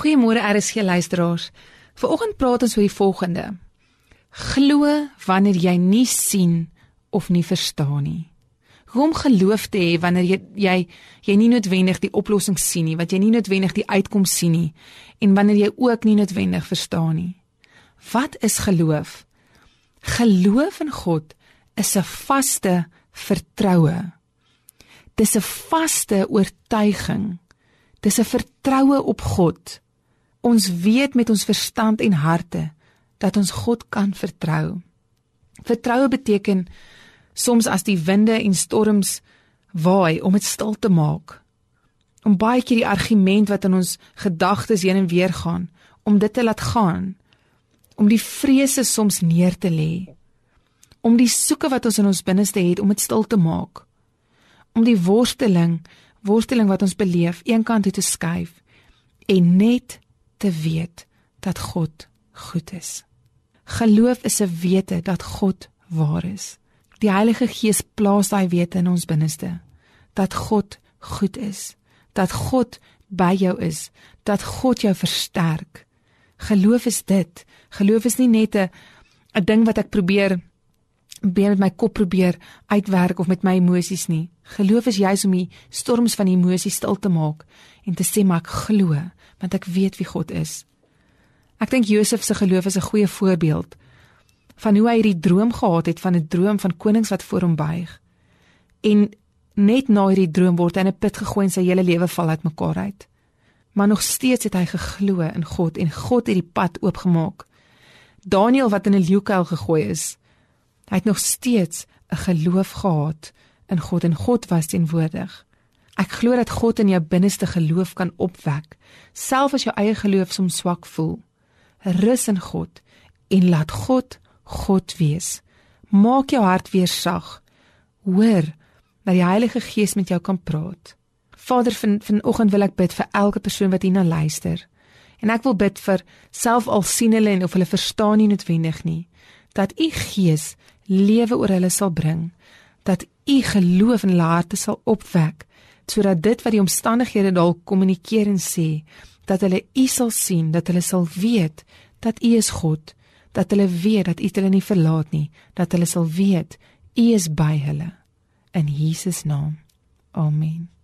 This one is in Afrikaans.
Goeiemôre RSG luisteraars. Vanoggend praat ons oor die volgende. Glo wanneer jy nie sien of nie verstaan nie. Hoe om geloof te hê wanneer jy jy jy nie noodwendig die oplossing sien nie, wat jy nie noodwendig die uitkoms sien nie en wanneer jy ook nie noodwendig verstaan nie. Wat is geloof? Geloof in God is 'n vaste vertroue. Dis 'n vaste oortuiging. Dis 'n vertroue op God. Ons weet met ons verstand en harte dat ons God kan vertrou. Vertroue beteken soms as die winde en storms waai om dit stil te maak. Om baie keer die argument wat in ons gedagtes heen en weer gaan, om dit te laat gaan. Om die vrese soms neer te lê. Om die soeke wat ons in ons binneste het om dit stil te maak. Om die worsteling worsteling wat ons beleef eenkant toe te skuif en net te weet dat God goed is. Geloof is 'n wete dat God waar is. Die Heilige Gees plaas daai wete in ons binneste dat God goed is, dat God by jou is, dat God jou versterk. Geloof is dit. Geloof is nie net 'n 'n ding wat ek probeer met my kop probeer uitwerk of met my emosies nie. Geloof is juis om die storms van emosies stil te maak en te sê maar ek glo want ek weet wie God is. Ek dink Josef se geloof is 'n goeie voorbeeld van hoe hy hierdie droom gehad het van 'n droom van konings wat voor hom buig. En net na hierdie droom word hy in 'n put gegooi en sy hele lewe val uitmekaar uit. Maar nog steeds het hy geglo in God en God het die pad oopgemaak. Daniël wat in 'n leeukuil gegooi is, hy het nog steeds 'n geloof gehad in God en God was teenwoordig. Ek glo dat God in jou binneste geloof kan opwek, selfs as jou eie geloof soms swak voel. Rus in God en laat God God wees. Maak jou hart weer sag. Hoor dat die Heilige Gees met jou kan praat. Vader, van vanoggend wil ek bid vir elke persoon wat hierna luister. En ek wil bid vir self al sien hulle en of hulle verstaan nie noodwendig nie, dat u Gees lewe oor hulle sal bring dat u geloof in hulle harte sal opwek sodat dit wat die omstandighede dalk kommunikeer en sê dat hulle u sal sien dat hulle sal weet dat u is God dat hulle weet dat u hulle nie verlaat nie dat hulle sal weet u is by hulle. In Jesus naam. Amen